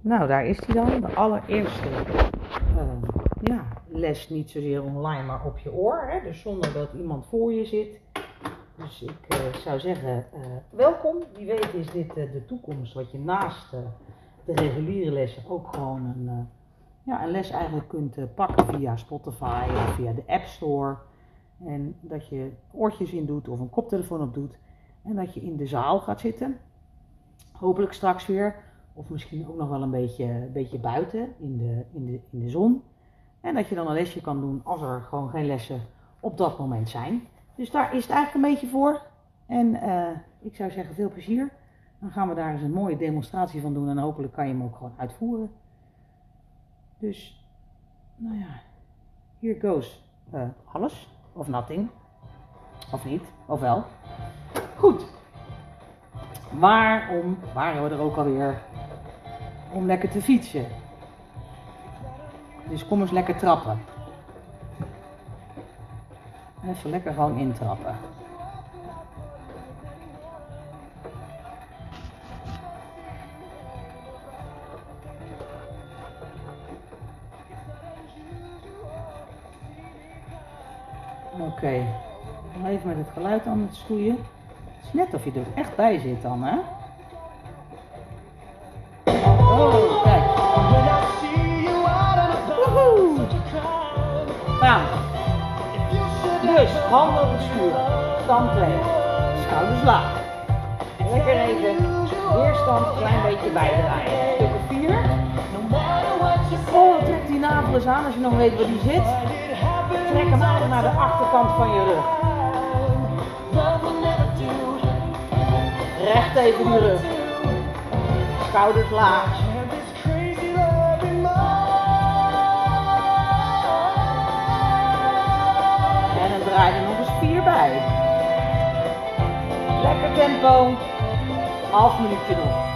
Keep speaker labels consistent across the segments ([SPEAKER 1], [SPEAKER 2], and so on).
[SPEAKER 1] Nou, daar is hij dan. De allereerste uh, ja, les, niet zozeer online, maar op je oor. Hè? Dus zonder dat iemand voor je zit. Dus ik uh, zou zeggen, uh, welkom. Wie weet is dit de toekomst, wat je naast de reguliere lessen ook gewoon een, ja, een les eigenlijk kunt pakken via Spotify of via de App Store. En dat je oortjes in doet of een koptelefoon op doet. En dat je in de zaal gaat zitten. Hopelijk straks weer. Of misschien ook nog wel een beetje, beetje buiten in de, in, de, in de zon. En dat je dan een lesje kan doen als er gewoon geen lessen op dat moment zijn. Dus daar is het eigenlijk een beetje voor. En uh, ik zou zeggen, veel plezier. Dan gaan we daar eens een mooie demonstratie van doen. En hopelijk kan je hem ook gewoon uitvoeren. Dus, nou ja, here goes uh, alles. Of nothing. Of niet. Of wel. Goed. Waarom waren we er ook alweer? Om lekker te fietsen. Dus kom eens lekker trappen. Even lekker gewoon intrappen. Oké. Okay. Even met het geluid aan het stoeien. Het is net of je er echt bij zit dan, hè? Dus, handen op het stuur. Stand 2. Schouders laag. Lekker even weerstand een klein beetje bijdraaien. Stuk of 4. Oh, trek die navel eens aan als je nog weet waar die zit. Trek hem aan naar de achterkant van je rug. Recht even die rug. Schouders laag. Er. Lekker tempo. Half minuutje nog.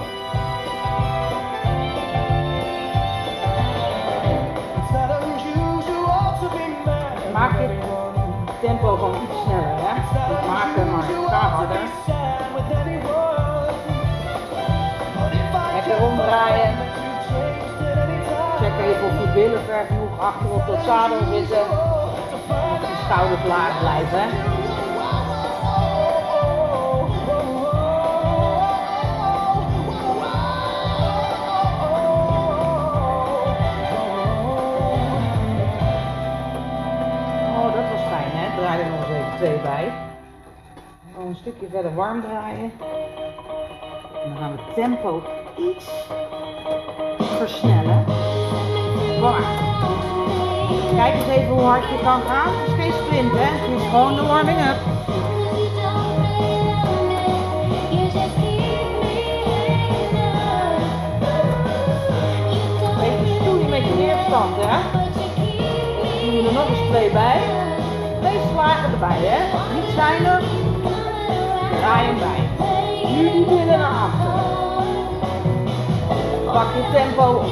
[SPEAKER 1] Maak je tempo gewoon iets sneller, hè? Niet maken, maar ga harder. Lekker omdraaien. Check even of je billen ver genoeg achter op dat zadel zitten. Of je schouders laag blijven. Oh, bij. Een stukje verder warm draaien. En dan gaan we het tempo iets versnellen. Kijk eens even hoe hard je kan gaan. Het is geen sprint, hè? Het is gewoon de warming-up. Even stoeien met je weerstand, hè? Dan doen we er nog eens twee bij. Erbij, hè? Niet zuinig. Draai hem bij. Nu die billen naar achter. Pak je tempo op.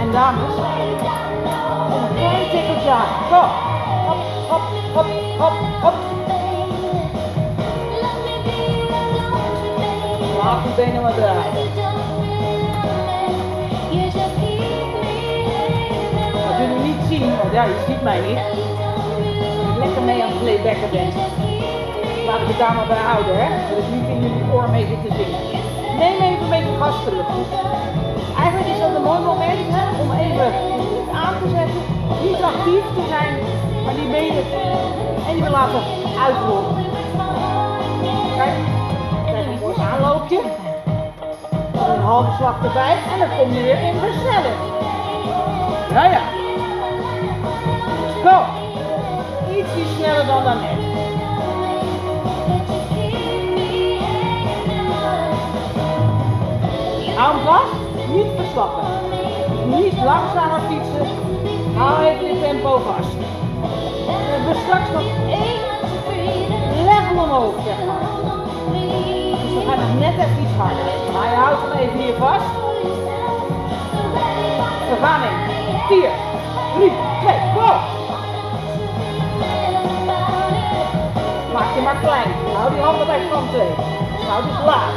[SPEAKER 1] En dames, een klein tikkeltje aan. Go. Hop, hop, hop, hop, hop. Laat die benen maar draaien. Want ja, je ziet mij niet. Lekker mee aan het playbacken ben. Laat ik het daar maar bij houden, hè. Ik niet in jullie oor mee zit te zingen. Neem even een beetje terug. Eigenlijk is dat een mooi moment hè, om even aan te zetten. Niet actief te zijn, maar die benen even laten uitrollen. Kijk, een mooi aanloopje. Een halve slag erbij en dan kom je weer in versnelling. Ja, ja. Go. Ietsje sneller dan daarnet. Hou hem vast, niet verslappen. Niet langzamer fietsen. Hou even je tempo vast. We hebben straks nog één level omhoog, zeg maar. Dus dan gaat het net even iets harder. Maar je houdt hem even hier vast. We gaan in. 4, 3, 2, go! Je maar klein. Hou die handen bij stand 2. Hou dus laag.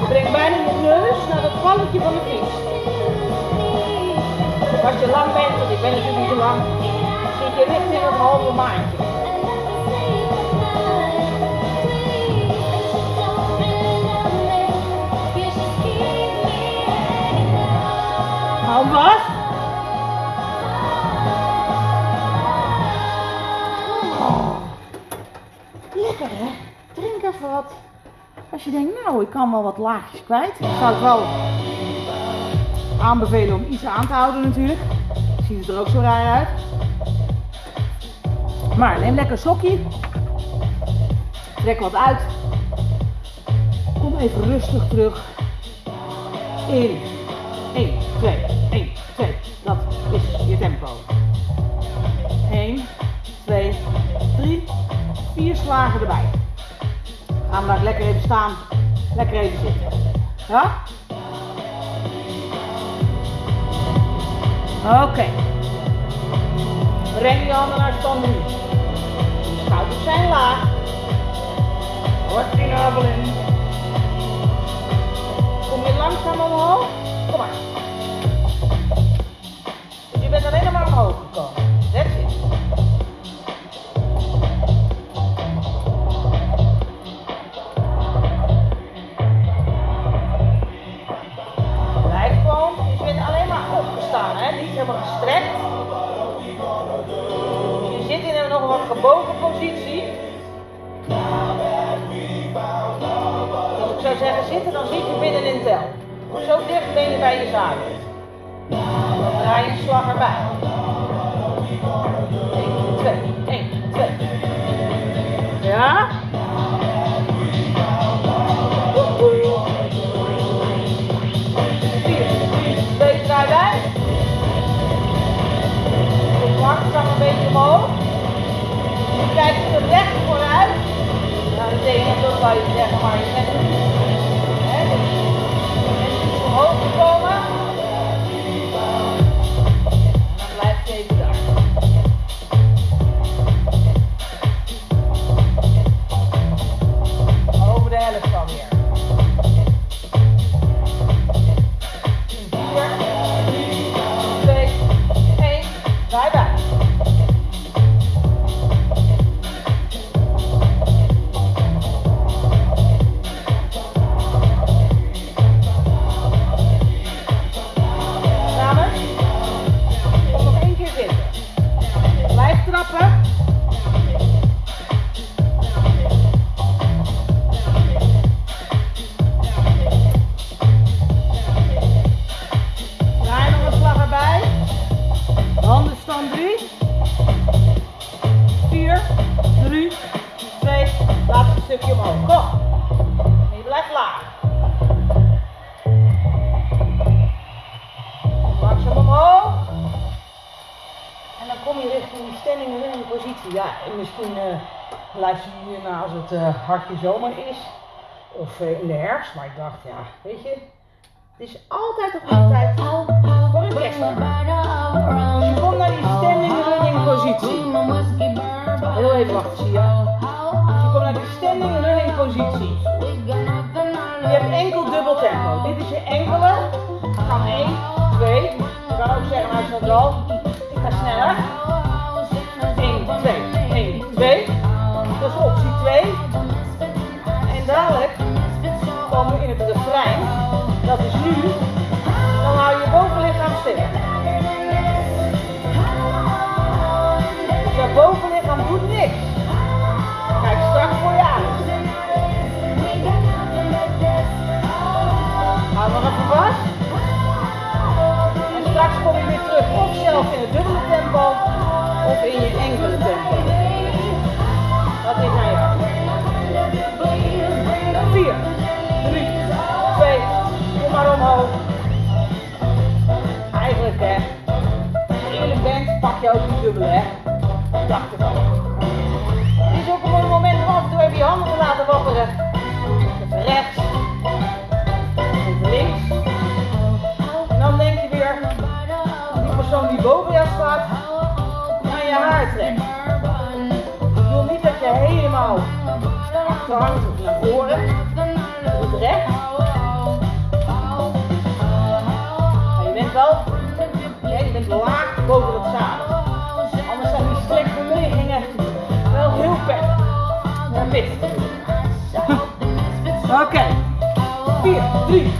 [SPEAKER 1] Je brengt bijna je neus naar het valletje van de fiets. Als je lang bent, want ik ben natuurlijk niet zo lang, zit je richting het halve maandje. Wat. Als je denkt, nou, ik kan wel wat laagjes kwijt. Ik zou het wel aanbevelen om iets aan te houden natuurlijk. Ziet het er ook zo raar uit. Maar neem lekker een slokje. Trek wat uit. Kom even rustig terug. In. 1, 2, 1, 2. Dat is je tempo. 1, 2, 3, 4 slagen erbij. Gaan we daar lekker even staan. Lekker even zitten. Ja? Oké. Breng je handen naar stand 3. Schouders zijn laag. Navel in. Kom je langzaam omhoog? Kom maar. Je bent alleen maar omhoog gekomen. Helemaal gestrekt. Je zit in een nog wat gebogen positie. Dus ik zou zeggen zitten, dan zit je binnen in tel. Zo dicht ben je bij je zadel. Draai je slag erbij. 1, 2, 1, Je kijkt er recht vooruit. Nou, dat betekent dat zou je zeggen, het uh, hartje zomer is. Of uh, in de herfst. Maar ik dacht, ja, weet je. Het is altijd op een tijd voor een. Dus je komt naar die standing running positie. Heel even wachten, zie je. Je komt naar die standing running positie. Je hebt enkel dubbel tempo. Dit is je enkele. Gaan 1, 2. Je kan ook zeggen je dat al. terecht. Ik wil niet dat je helemaal achteruit of naar voren of terecht. Maar je bent wel, je bent laag boven het zadel. Anders zijn die slechte wel heel ver. Dan mis. Oké. 4, 3,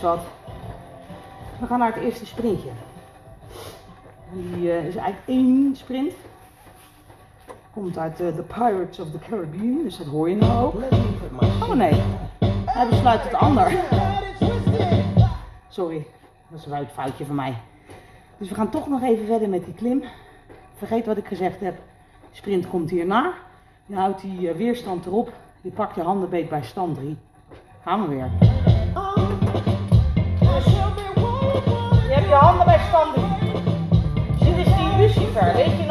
[SPEAKER 1] wat. We gaan naar het eerste sprintje. Die eh, is eigenlijk één sprint. Komt uit uh, The Pirates of the Caribbean, dus dat hoor je nou ook. Oh nee, hij besluit het ander. Sorry, dat is een foutje van mij. Dus we gaan toch nog even verder met die klim. Vergeet wat ik gezegd heb. Sprint komt hierna. Je houdt die eh, weerstand erop. Je pakt je handen beet bij stand 3. Gaan we weer. Je hebt je handen bij stand. Dit is die Lucifer, weet je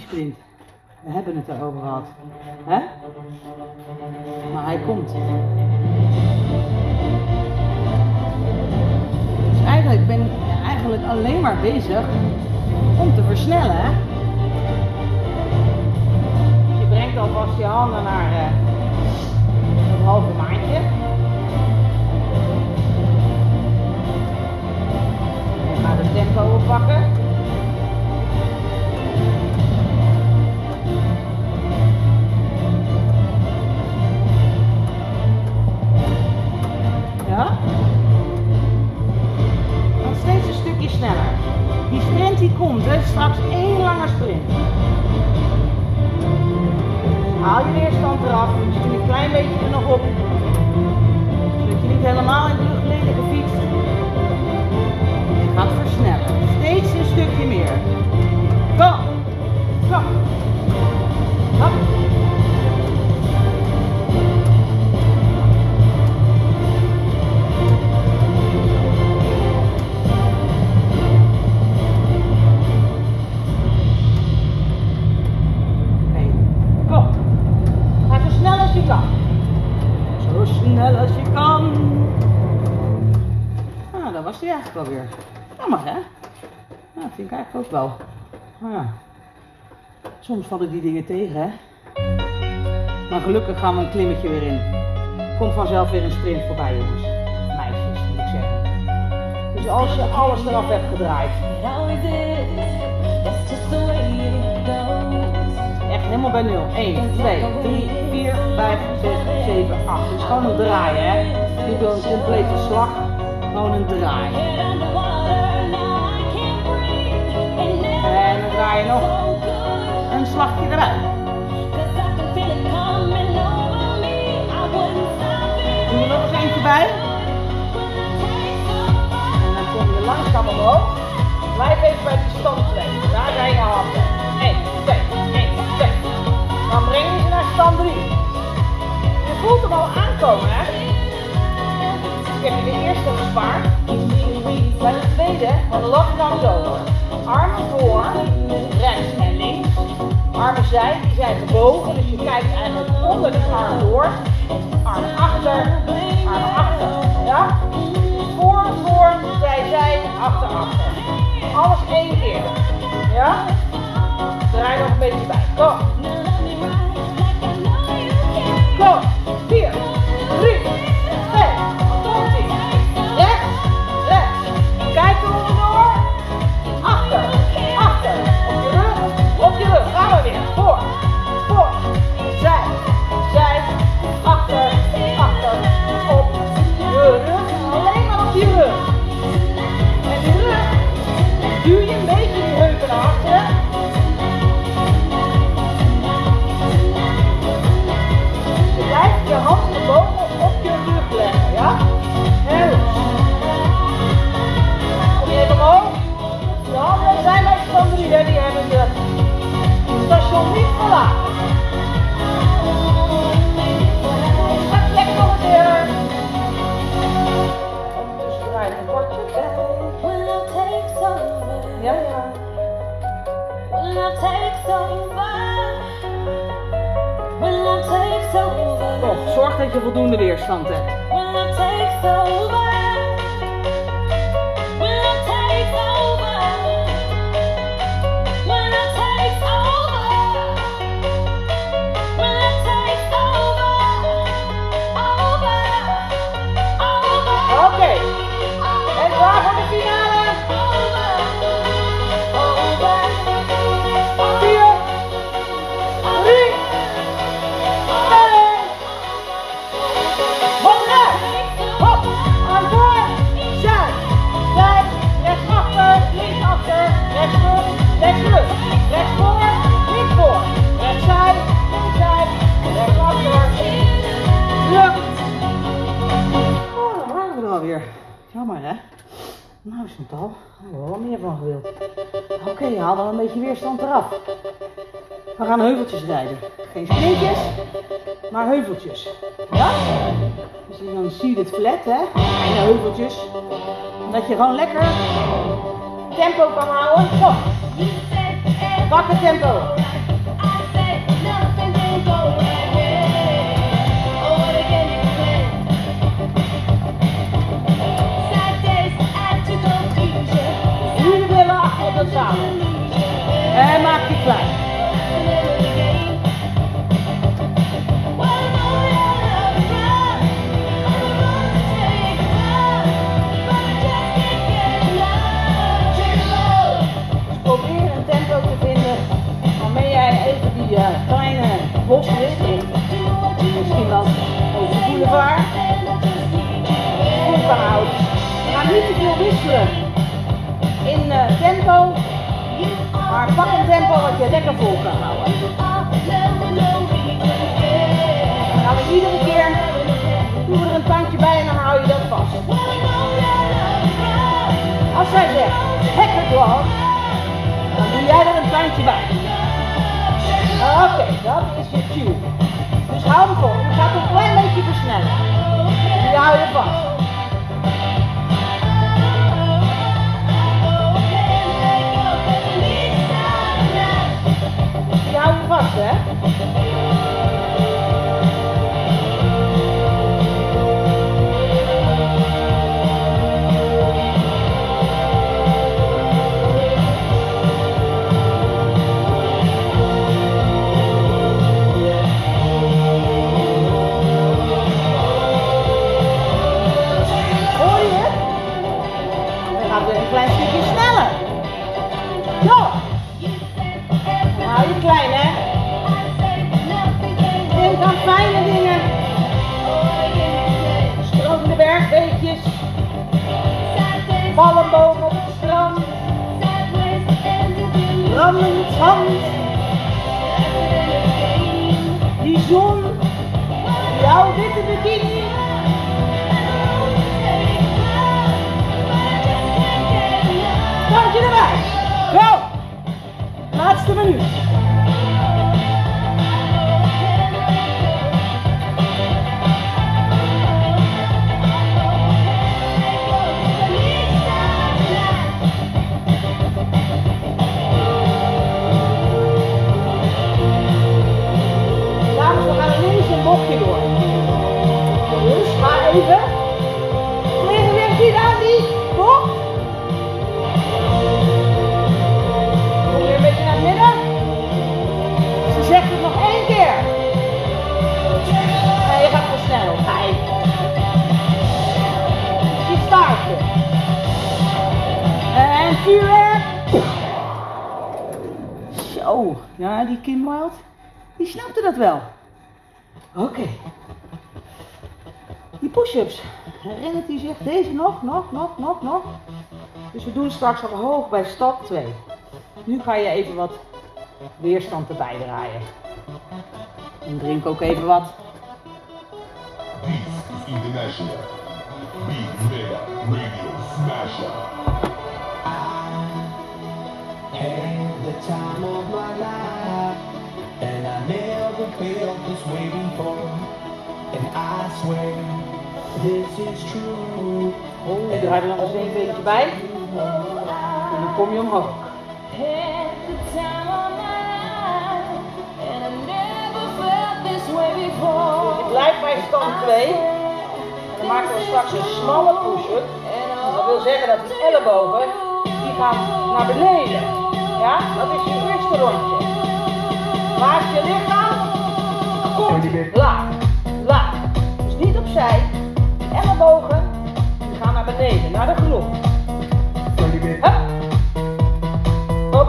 [SPEAKER 1] sprint. We hebben het erover gehad. Hè? Maar hij komt. Dus eigenlijk ben ik eigenlijk alleen maar bezig om te versnellen, hè? Je brengt alvast je handen naar eh, het halve maandje. En ga de tempo oppakken. Ja? Dan steeds een stukje sneller. Die sprint die komt, hè? straks één lange sprint. Haal je weerstand eraf, misschien een klein beetje er nog op. Zodat je niet helemaal in de lucht lelijke fiets. Gaat versnellen. Steeds een stukje meer. Go! Go! Hop. Eigenlijk alweer. Jammer hè? Ja, dat vind ik eigenlijk ook wel. Ja, soms val ik die dingen tegen hè. Maar gelukkig gaan we een klimmetje weer in. Komt vanzelf weer een sprint voorbij jongens. Meisjes moet ik zeggen. Dus als je alles eraf hebt gedraaid. Echt helemaal bij nul. 1, 2, 3, 4, 5, 6, 7, 8. Het is gewoon een draaien, hè. Niet door een complete slag. Gewoon een draai. Draai je nog een slagje erbij. Doe er nog eens eentje bij. En dan kom je langzaam omhoog. Blijf even bij die stand 2. Daar zijn je handen. 1, 2, 1, 2. Dan breng je ze naar stand 3. Je voelt hem al aankomen, hè? Ik heb je de eerste gespaard. Bij de tweede, dan lap je dan zo. Armen voor, rechts en links. Armen zij, die zijn gebogen, dus je kijkt eigenlijk onder de arm door. Armen achter, armen achter. Ja? Voor, voor, zij, zij, achter, achter. Alles één keer. Ja? Draai nog een beetje bij. Go. Nog een keer. Dus draai een kortje bij. Ja, ja. Kom, zorg dat je voldoende weerstand hebt. Hebben we wel meer van gewild. Oké, je haal dan een beetje weerstand eraf. We gaan heuveltjes rijden. Geen sprintjes, maar heuveltjes. Ja? Dus dan zie je dit flat hè, kleine heuveltjes. Dat je gewoon lekker tempo kan houden. Zo, wakker tempo. En maak je klein. Dus probeer een tempo te vinden waarmee jij even die eh, kleine of misschien wel over de boulevard, goed kan houden. Ga niet te veel wisselen tempo, maar pak een tempo wat je lekker vol kan houden. Dan we iedere keer, doen we er een tandje bij en dan hou je dat vast. Als zij zegt, lekker door, dan doe jij er een tandje bij. Oké, dat is je cue. Dus hou hem vol. Je gaat een klein beetje versnellen. Die hou je vast. Hou zand. Die zon. Jouw witte bikini. Go. Laatste minuut. Push-ups. Deze nog, nog, nog, nog, nog? Dus we doen straks al hoog bij stap 2. Nu ga je even wat weerstand erbij draaien. En drink ook even wat.
[SPEAKER 2] Is International. Big Mega Radio Smasher.
[SPEAKER 3] Had the time of my life, and I never felt this way before. And I swear true.
[SPEAKER 1] Oh, draai er nog eens een beetje bij. En dan kom je omhoog. Ik blijf bij stand 2. En dan maken we straks een smalle push-up. Dat wil zeggen dat die ellebogen, die gaan naar beneden. Ja, dat is je eerste rondje. Laat je lichaam. Komt. Laag. Laag. Dus niet opzij. Ellebogen, die gaan naar beneden, naar de grond. Hup. Hop.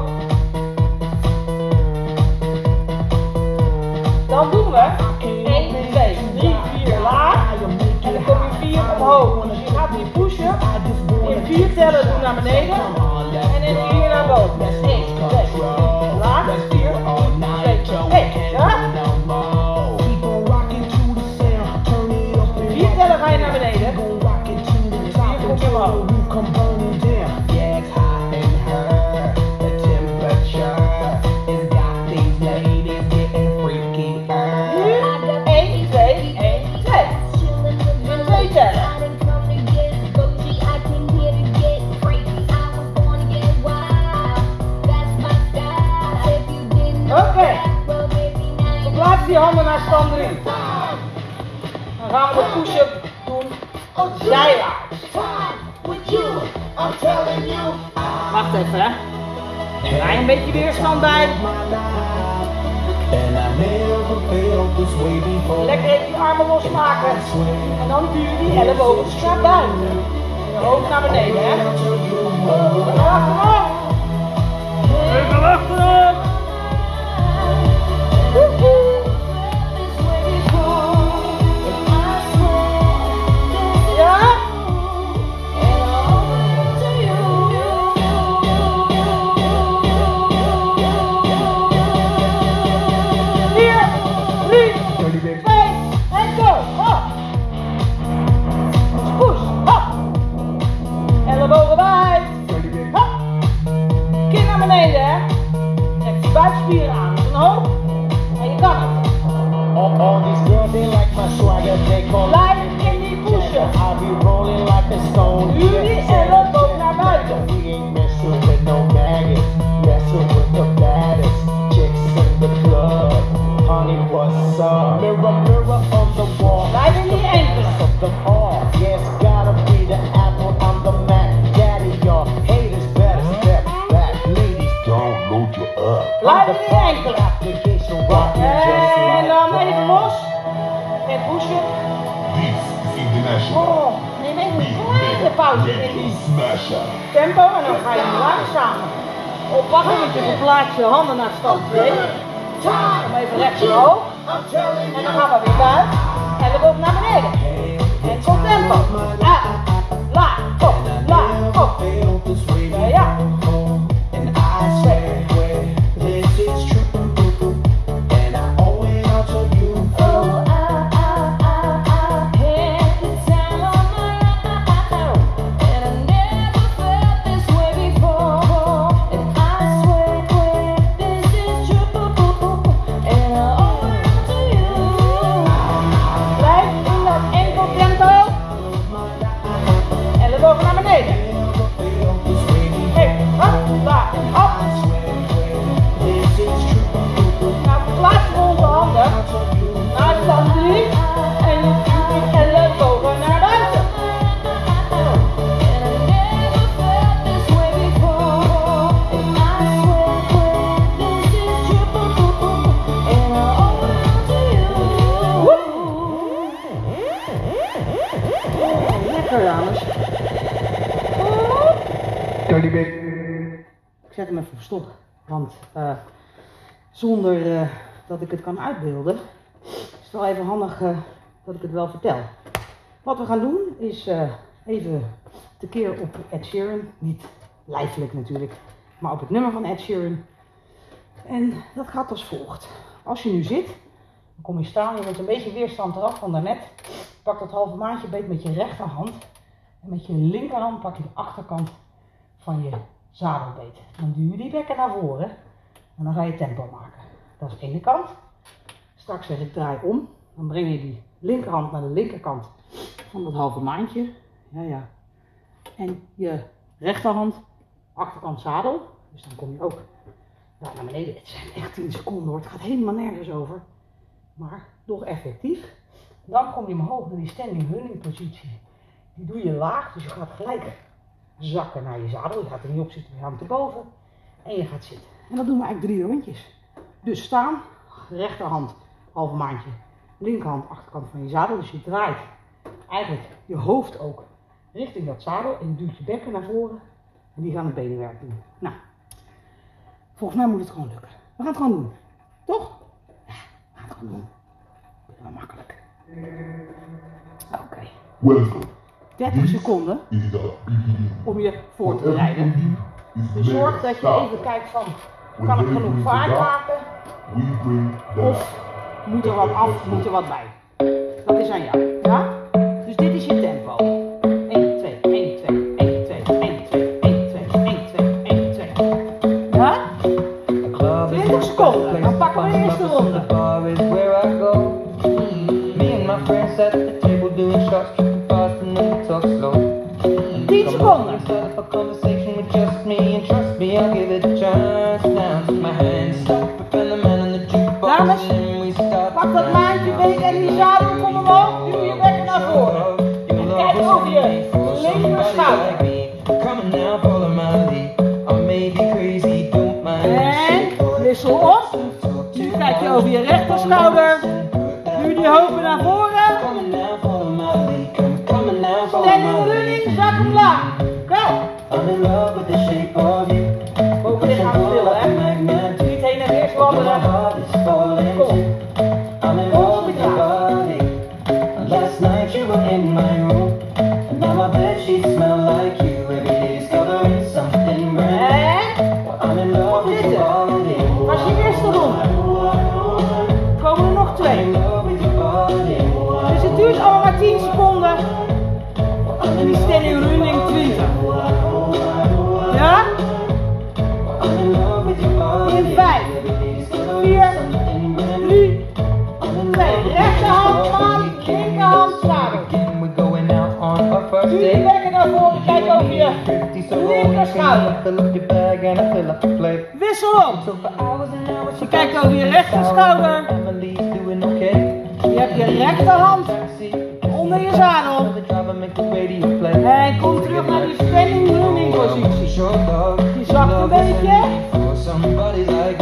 [SPEAKER 1] Dan doen we 1, 2, 3, 4 laag. En dan kom je 4 omhoog. Dus je gaat die push-up in 4 tellen doen naar beneden. En in 4 naar boven. 1, 2, 3. Dan gaan we de push-up doen. Wacht even hè. Een beetje weerstand bij. Lekker even die armen losmaken. En dan duw je die ellebogen naar buiten. Je hoofd naar beneden hè.
[SPEAKER 3] Be rolling like a stone.
[SPEAKER 1] Duw die elleboog naar buiten.
[SPEAKER 3] We ain't messing with no maggots, messing with the baddest chicks in the club. Honey, what's up? Mirror, mirror on the wall.
[SPEAKER 1] Blijf in die enkelen.
[SPEAKER 3] of them all. Yes, gotta be the apple on the Mac. Daddy, y'all haters better step back. Ladies, download your app. On
[SPEAKER 1] in
[SPEAKER 3] the
[SPEAKER 1] enkelen.
[SPEAKER 3] application, just
[SPEAKER 1] En uh,
[SPEAKER 3] like
[SPEAKER 1] dan even los. En push-up.
[SPEAKER 2] This is international.
[SPEAKER 1] Pauze in die tempo en dan ga je langzaam oppakken met je verplaatst je handen naar stand 2. Kom even rechts omhoog. En dan gaan we weer buiten. Elleboog naar beneden. En tot tempo. Dat ik het kan uitbeelden, is wel even handig eh, dat ik het wel vertel. Wat we gaan doen is eh, even tekeer op Ed Sheeran, niet lijfelijk natuurlijk, maar op het nummer van Ed Sheeran. En dat gaat als volgt. Als je nu zit, dan kom je staan, je bent een beetje weerstand eraf van daarnet. Pak dat halve maandje beet met je rechterhand en met je linkerhand pak je de achterkant van je zadelbeet. Dan duw je die bekken naar voren en dan ga je tempo maken. Dat is de ene kant. Straks zeg ik draai om. Dan breng je die linkerhand naar de linkerkant van dat halve maandje. Ja, ja. En je rechterhand, achterkant zadel. Dus dan kom je ook ja, naar beneden. Het zijn echt 10 seconden hoor. Het gaat helemaal nergens over. Maar toch effectief. Dan kom je omhoog naar die standing running positie. Die doe je laag, dus je gaat gelijk zakken naar je zadel. Je gaat er niet op zitten, je hand erboven. En je gaat zitten. En dat doen we eigenlijk drie rondjes. Dus staan, rechterhand, halve maandje. Linkerhand, achterkant van je zadel. Dus je draait eigenlijk je hoofd ook richting dat zadel. En je duwt je bekken naar voren. En die gaan het benenwerk doen. Nou, volgens mij moet het gewoon lukken. We gaan het gewoon doen. Toch? Ja, we gaan het gewoon doen. Heel makkelijk. Oké.
[SPEAKER 2] Welcome.
[SPEAKER 1] 30 seconden om je voor te bereiden. Dus zorg dat je even kijkt van, kan
[SPEAKER 2] they
[SPEAKER 1] genoeg vaart maken? Of moet er wat af, moet er wat bij? Dat is aan jou, ja? Dus dit is je tempo. 1, 2, 1, 2, 1, 2, 1, 2, 1, 2, 1, 2, 1, 2. Ja? 20 seconden. Dan pakken we de ronde.
[SPEAKER 3] I go. Me and my friends at the table doing shots, fast and talk slow.
[SPEAKER 1] 10
[SPEAKER 3] Come
[SPEAKER 1] seconden.
[SPEAKER 3] on, set a conversation with just me and trust me, I'll give it a chance. Now my hand, stop and the man on the jukebox, and we start.
[SPEAKER 1] Pak dat maandje beet en die zadel, kom omhoog. Duw je bek naar voren. En kijk over je linker schouder.
[SPEAKER 3] Coming now, follow my lead. I may be crazy, don't mind me.
[SPEAKER 1] En wissel op. Nu kijk je over je rechter schouder. Nu die hopen naar voren.
[SPEAKER 3] Lead.
[SPEAKER 1] zak omlaag. Go.
[SPEAKER 3] I'm in love with the shape of you.
[SPEAKER 1] Boven lichaam stil, hè. Niet heen en weer
[SPEAKER 3] My
[SPEAKER 1] zwabberen.
[SPEAKER 3] heart is falling
[SPEAKER 1] Kom.
[SPEAKER 3] too. I'm in love with your body. Last night you were in my room. And now my bed sheets smell
[SPEAKER 1] Wissel
[SPEAKER 3] hours
[SPEAKER 1] Je kijkt over je rechter schouder. Je hebt je rechterhand onder je zadel. En kom terug naar die standing running positie. Die zakt een beetje.
[SPEAKER 3] For somebody like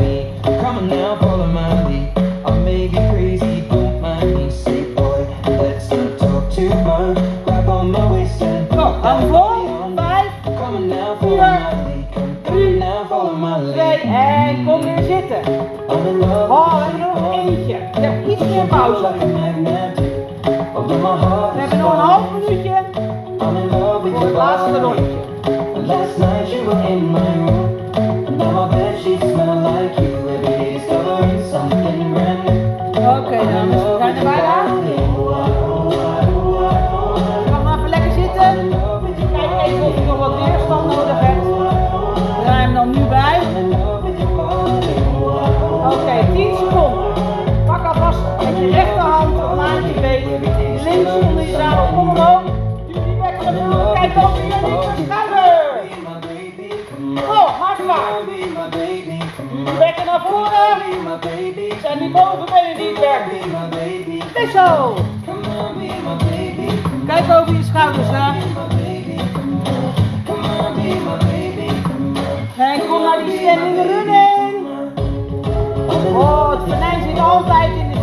[SPEAKER 1] twee en kom weer zitten. Oh, we
[SPEAKER 3] with
[SPEAKER 1] hebben nog eentje. Je hebt iets meer pauze.
[SPEAKER 3] My heart
[SPEAKER 1] We hebben nog een half minuutje voor het laatste rondje.
[SPEAKER 3] Last night you were in my room. And now my bed sheets smell like you. Every day discovering something brand new.
[SPEAKER 1] Oké dames, we zijn er bijna. Je rechterhand het maandje beet. Links onder je zadel, kom omhoog. Duw die naar voren, kijk over je schouder. Oh, hard waar. Je bekken naar voren. En die bovenbenen die werken. Dit zo. Kijk over je schouders, hè. En kom naar die standing running. Oh, het venijn zit altijd in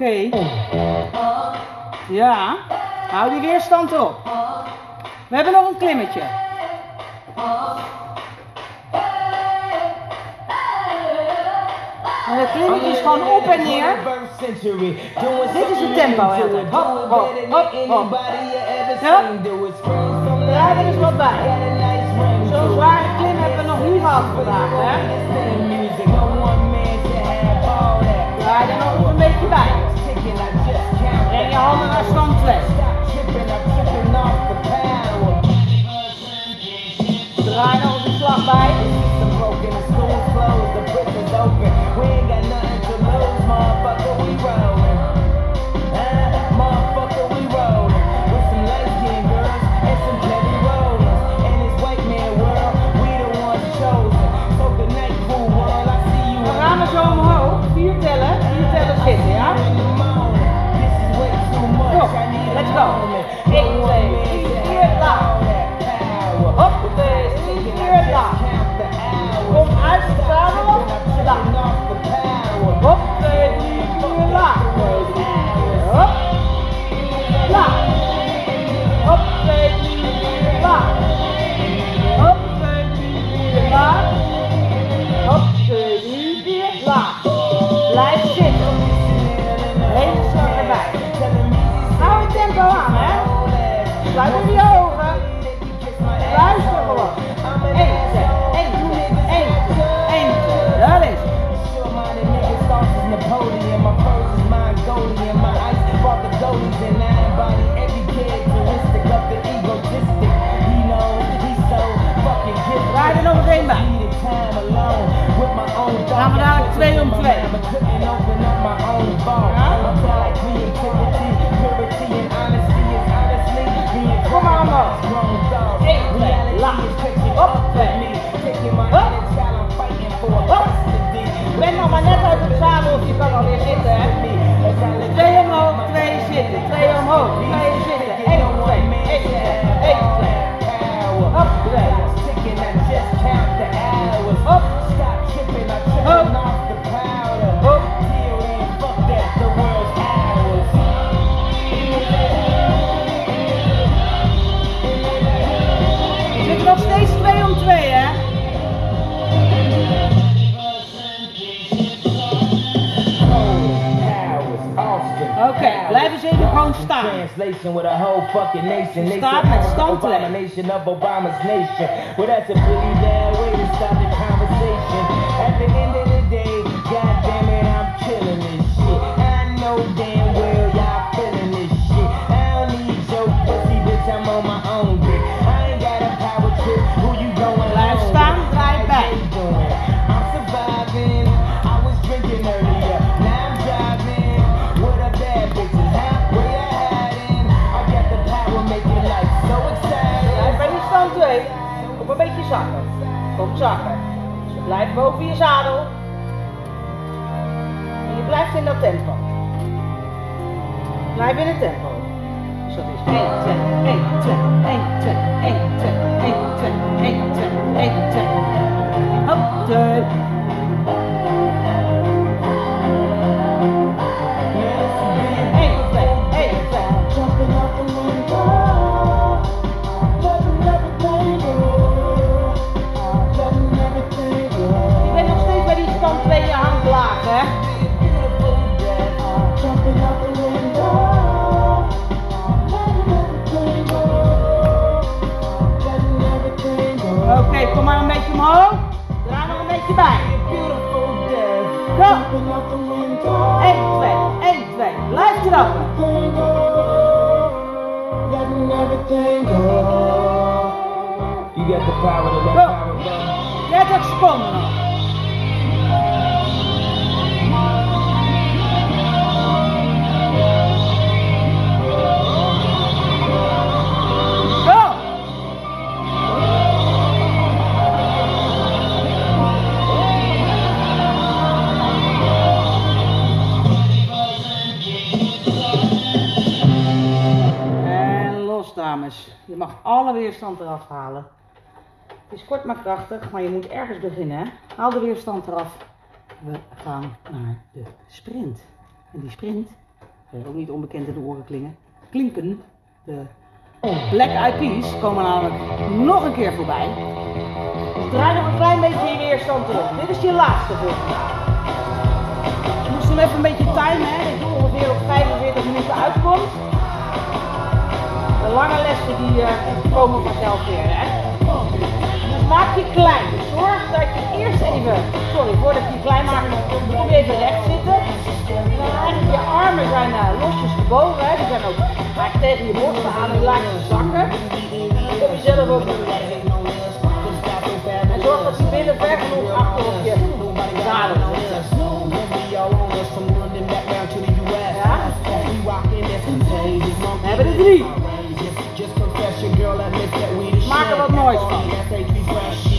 [SPEAKER 1] Oké. Ja. Hou die weerstand op. We hebben nog een klimmetje. En het klimmetje is gewoon op en neer. Dit is het tempo, hè. Hop, hop, hop, hop. Ja? Draai er eens wat bij. Zo'n zware klim hebben we nog niet gehad vandaag, hè. Draai er nog een beetje bij. I the clock by the system broken, the the open. We ain't got nothing to lose, motherfucker, we rollin'. Zadel. Laag. Hop, Om twee.
[SPEAKER 3] I couldn't open up my own creativity, purity, and honesty is honestly being.
[SPEAKER 1] Eén, laat.
[SPEAKER 3] Reality is catching
[SPEAKER 1] Hop,
[SPEAKER 3] up me. Taking my child, I'm fighting for custody.
[SPEAKER 1] Ben nog maar net uit het zadel, of je kan alweer zitten, hè. Twee omhoog, twee zitten, twee omhoog, twee zitten. 1, 2, 1, 2, 1, 2. Hop, twee. wrong stop.
[SPEAKER 3] Translation with a whole fucking nation. Stop
[SPEAKER 1] and
[SPEAKER 3] stop
[SPEAKER 1] it.
[SPEAKER 3] Abomination of Obama's nation. Well, that's a pretty
[SPEAKER 1] zakken. Dus blijf boven je zadel. En je blijft in dat tempo. Blijf in het tempo. Dus dat is 1, 2, 1, 2, 1, 2, 1, 2, 1, 2, 1, 2, 1, 2. Hop, 2. Bij.
[SPEAKER 3] Beautiful.
[SPEAKER 1] Go.
[SPEAKER 3] Jumping out the window,
[SPEAKER 1] 1, 2, 1, 2. Blijf trappen.
[SPEAKER 3] letting everything go. You got the power to let
[SPEAKER 1] go. 30 seconden nog. Je mag alle weerstand eraf halen. Het is kort maar krachtig, maar je moet ergens beginnen. Hè? Haal de weerstand eraf. We gaan naar de sprint. En die sprint, ook niet onbekend in de oren klingen, klinken. De Black Eyed Peas komen namelijk nog een keer voorbij. Dus draai nog een klein beetje je weerstand erop. Dit is je laatste vandaag. Je moest hem even een beetje timen, hè. Dat je ongeveer op 45 minuten uitkomt. Lange lessen die eh, komen vanzelf weer, hè. Dus maak je klein. Zorg dat je eerst even, sorry, voordat je klein maakt, kom je even recht zitten. En je armen zijn eh, losjes gebogen, hè. Die zijn ook eigenlijk tegen je borsten aan, die laat je zakken. Jezelf ook recht. En zorg dat je binnen ver genoeg achter op je zadel zit. We hebben er drie. Maak er wat moois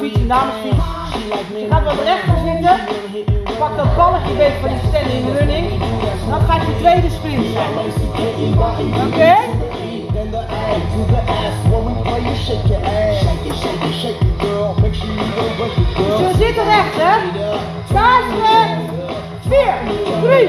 [SPEAKER 1] fiets,
[SPEAKER 3] een damesfiets. Je gaat wat rechter zitten, pak dat balletje beet van die standing running. Dan gaat je tweede sprint zijn. Oké?
[SPEAKER 1] Okay?
[SPEAKER 3] Dus je zit recht, hè? Staat 4, 3,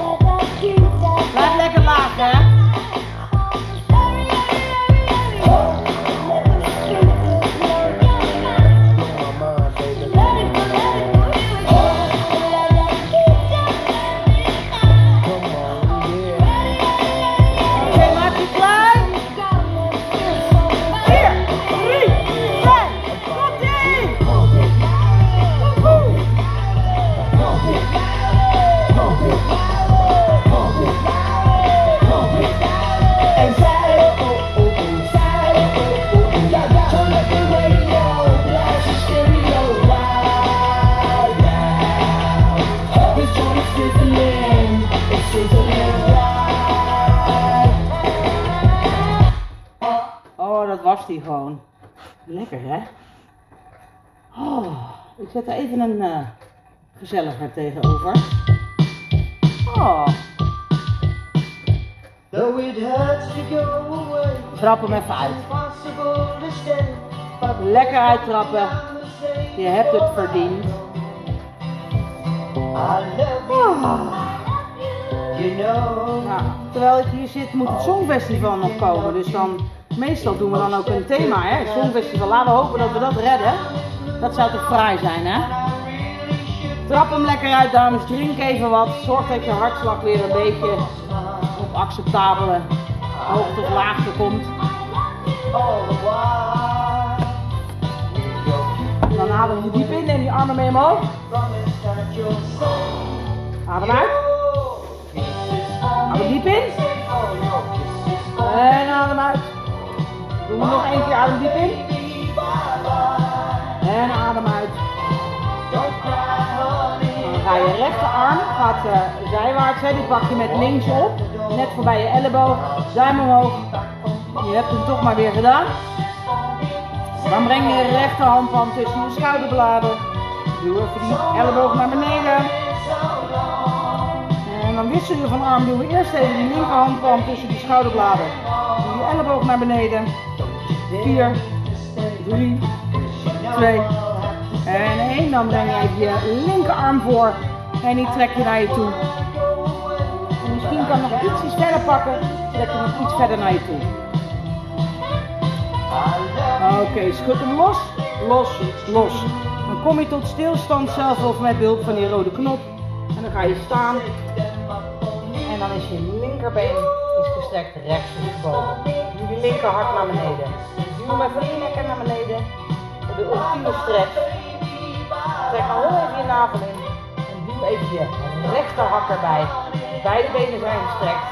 [SPEAKER 1] Oh,
[SPEAKER 3] gewoon. Lekker, hè? Oh, ik zet er even een eh gezelliger tegenover. Oh,
[SPEAKER 1] Though it hurts to go away,
[SPEAKER 3] trap hem even uit. Lekker uittrappen. Je hebt het verdiend.
[SPEAKER 1] Know.
[SPEAKER 3] Nou, terwijl ik hier zit, moet het Songfestival nog komen. Dus dan, meestal doen we dan ook een thema, hè? Het Songfestival. Laten we hopen dat we dat redden. Dat zou toch fraai zijn, hè? Trap hem lekker uit, dames. Drink even wat. Zorg dat je hartslag weer een beetje op acceptabele hoogte of laagte komt. Dan adem je diep in en die armen mee omhoog. Adem uit. Adem diep in. En adem uit. Doe nog één keer. Adem in. En adem uit. Ga je rechterarm, gaat eh, zijwaarts, hè, die pak je met links op, net voorbij je elleboog, duim omhoog. Je hebt hem toch maar weer gedaan. Dan breng je je rechterhandpalm tussen je schouderbladen. Doe even die elleboog naar beneden. En dan wissel je van arm, doen we eerst even die linkerhandpalm tussen die schouderbladen. Doe je elleboog naar beneden. 4, 3, 2, en één, dan breng je je linkerarm voor en die trek je naar je toe. En misschien kan nog ietsjes verder pakken, zodat je nog iets verder naar je toe. Oké, schud hem los, los, los. Dan kom je tot stilstand zelf of met behulp van die rode knop. En dan ga je staan. En dan is je linkerbeen is gestrekt rechts je linkerhart naar beneden. Duw hem even lekker naar beneden. De ultieme stretch. Trek al heel even je navel in. En duw even je rechterhak erbij. Beide benen zijn gestrekt.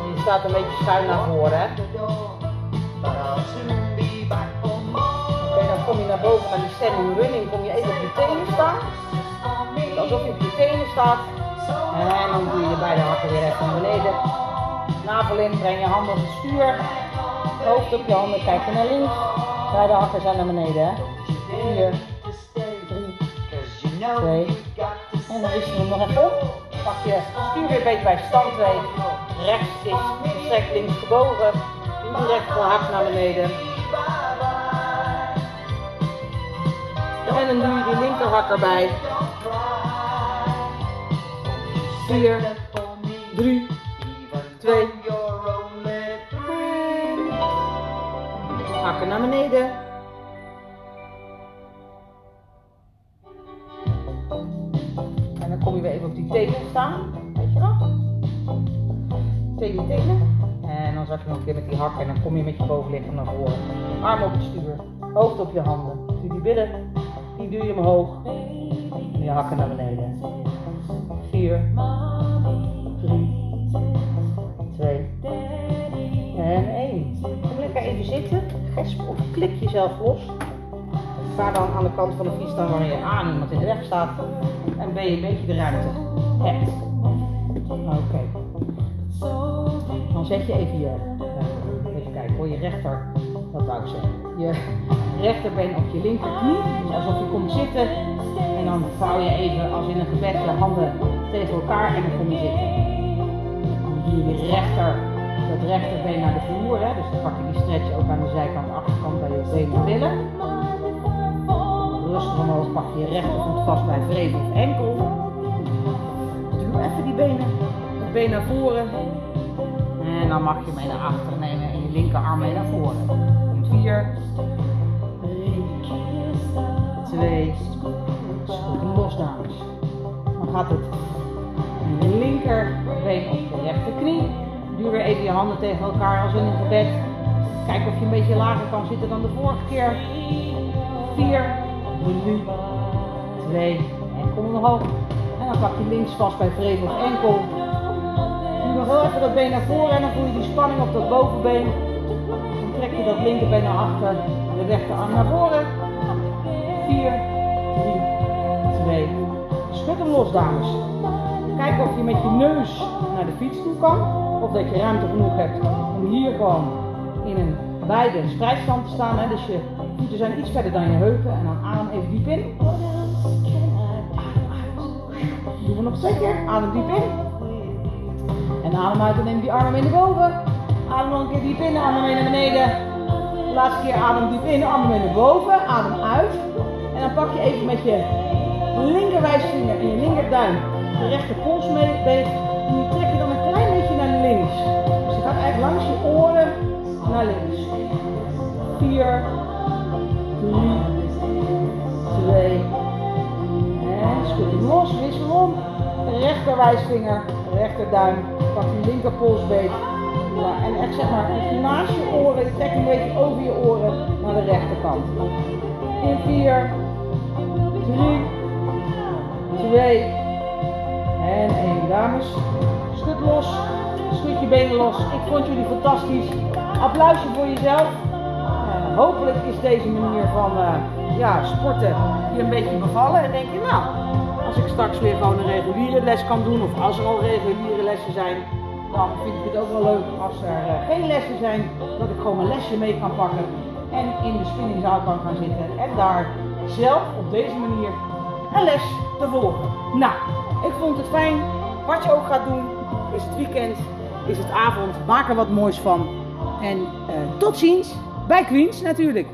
[SPEAKER 3] En je staat een beetje schuin naar voren. Hè? Dan kom je naar boven naar die standing running. Kom je even op je tenen staan. Alsof je op je tenen staat. En dan doe je je beide hakken weer even naar beneden. Navel in, breng je handen op het stuur. Hoofd op je handen, kijk je naar links. Beide hakken zijn naar beneden. Hè? 4, 3, 2. En dan wisselen we hem nog even op. Pak je stuur weer beet bij stand 2. Rechts is gestrekt, links gebogen. De rechterhak naar beneden. En dan doe je die linkerhak erbij. 4, 3,
[SPEAKER 1] naar beneden. En dan kom je weer even op die tenen staan. Weet je nog? Twee tenen. En dan zak je nog een keer met die hakken en dan kom je met je bovenlichaam naar voren. Arm op het stuur, hoofd op je handen. Doe die billen, die duw je omhoog. En je hakken naar beneden. Vier. Of klik jezelf los. Ga dan aan de kant van de fiets staan waar je aan iemand in de weg staat. En ben je een beetje de ruimte hebt. Oké. Dan zet je even je, even kijken hoor, je rechter, wat wou ik zeggen, je rechterbeen op je linkerknie, alsof je komt zitten. En dan vouw je even als in een gebed je handen tegen elkaar en dan kom je zitten. Dan doe je die rechter, rechterbeen naar de vloer, hè, dus dan pak je die stretch ook aan de zijkant, achterkant bij je benen en billen. Rustig omhoog pak je je rechtervoet vast bij vrevel of enkel. Duw even die benen, het been naar voren. En dan mag je mee naar achteren nemen en je linkerarm mee naar voren. Komt 4, 3, 2, schudden los dames. Dan gaat het linkerbeen op je rechterknie. Duw weer even je handen tegen elkaar als in een gebed. Kijk of je een beetje lager kan zitten dan de vorige keer. 4, 3, 2 en kom omhoog. En dan pak je links vast bij vrevel of enkel. Doe nog heel even dat been naar voren en dan voel je die spanning op dat bovenbeen. Dan trek je dat linkerbeen naar achter, de rechterarm naar voren. 4, 3, 2. Schud hem los, dames. Kijk of je met je neus naar de fiets toe kan. Of dat je ruimte genoeg hebt om hier gewoon in een beide spreidstand te staan. Hè. Dus je voeten zijn iets verder dan je heupen. En dan adem even diep in. Doen we nog twee keer. Adem diep in. En adem uit en neem die armen mee naar boven. Adem nog een keer diep in, armen mee naar beneden. Laatste keer adem diep in, armen mee naar boven. Adem uit. En dan pak je even met je linkerwijsvinger en je linkerduim de rechter polsbeet. En die trek je dan Dus je gaat eigenlijk langs je oren naar links. 4, 3, 2, en schud hem los, wissel om. Rechterwijsvinger, rechterduim, pak je linkerpolsbeet. Ja, en echt zeg maar naast je oren, je trekt een beetje over je oren naar de rechterkant. In 4, 3, 2 en 1. Dames, schud los, schud je benen los. Ik vond jullie fantastisch. Applausje voor jezelf. Eh, hopelijk is deze manier van eh, ja, sporten je een beetje bevallen. En denk je, nou, als ik straks weer gewoon een reguliere les kan doen, of als er al reguliere lessen zijn, dan vind ik het ook wel leuk als er eh, geen lessen zijn, dat ik gewoon mijn lesje mee kan pakken en in de spinningzaal kan gaan zitten en daar zelf op deze manier een les te volgen. Nou, ik vond het fijn. Wat je ook gaat doen, is het weekend, is het avond, maak er wat moois van. En eh, tot ziens bij Queens natuurlijk.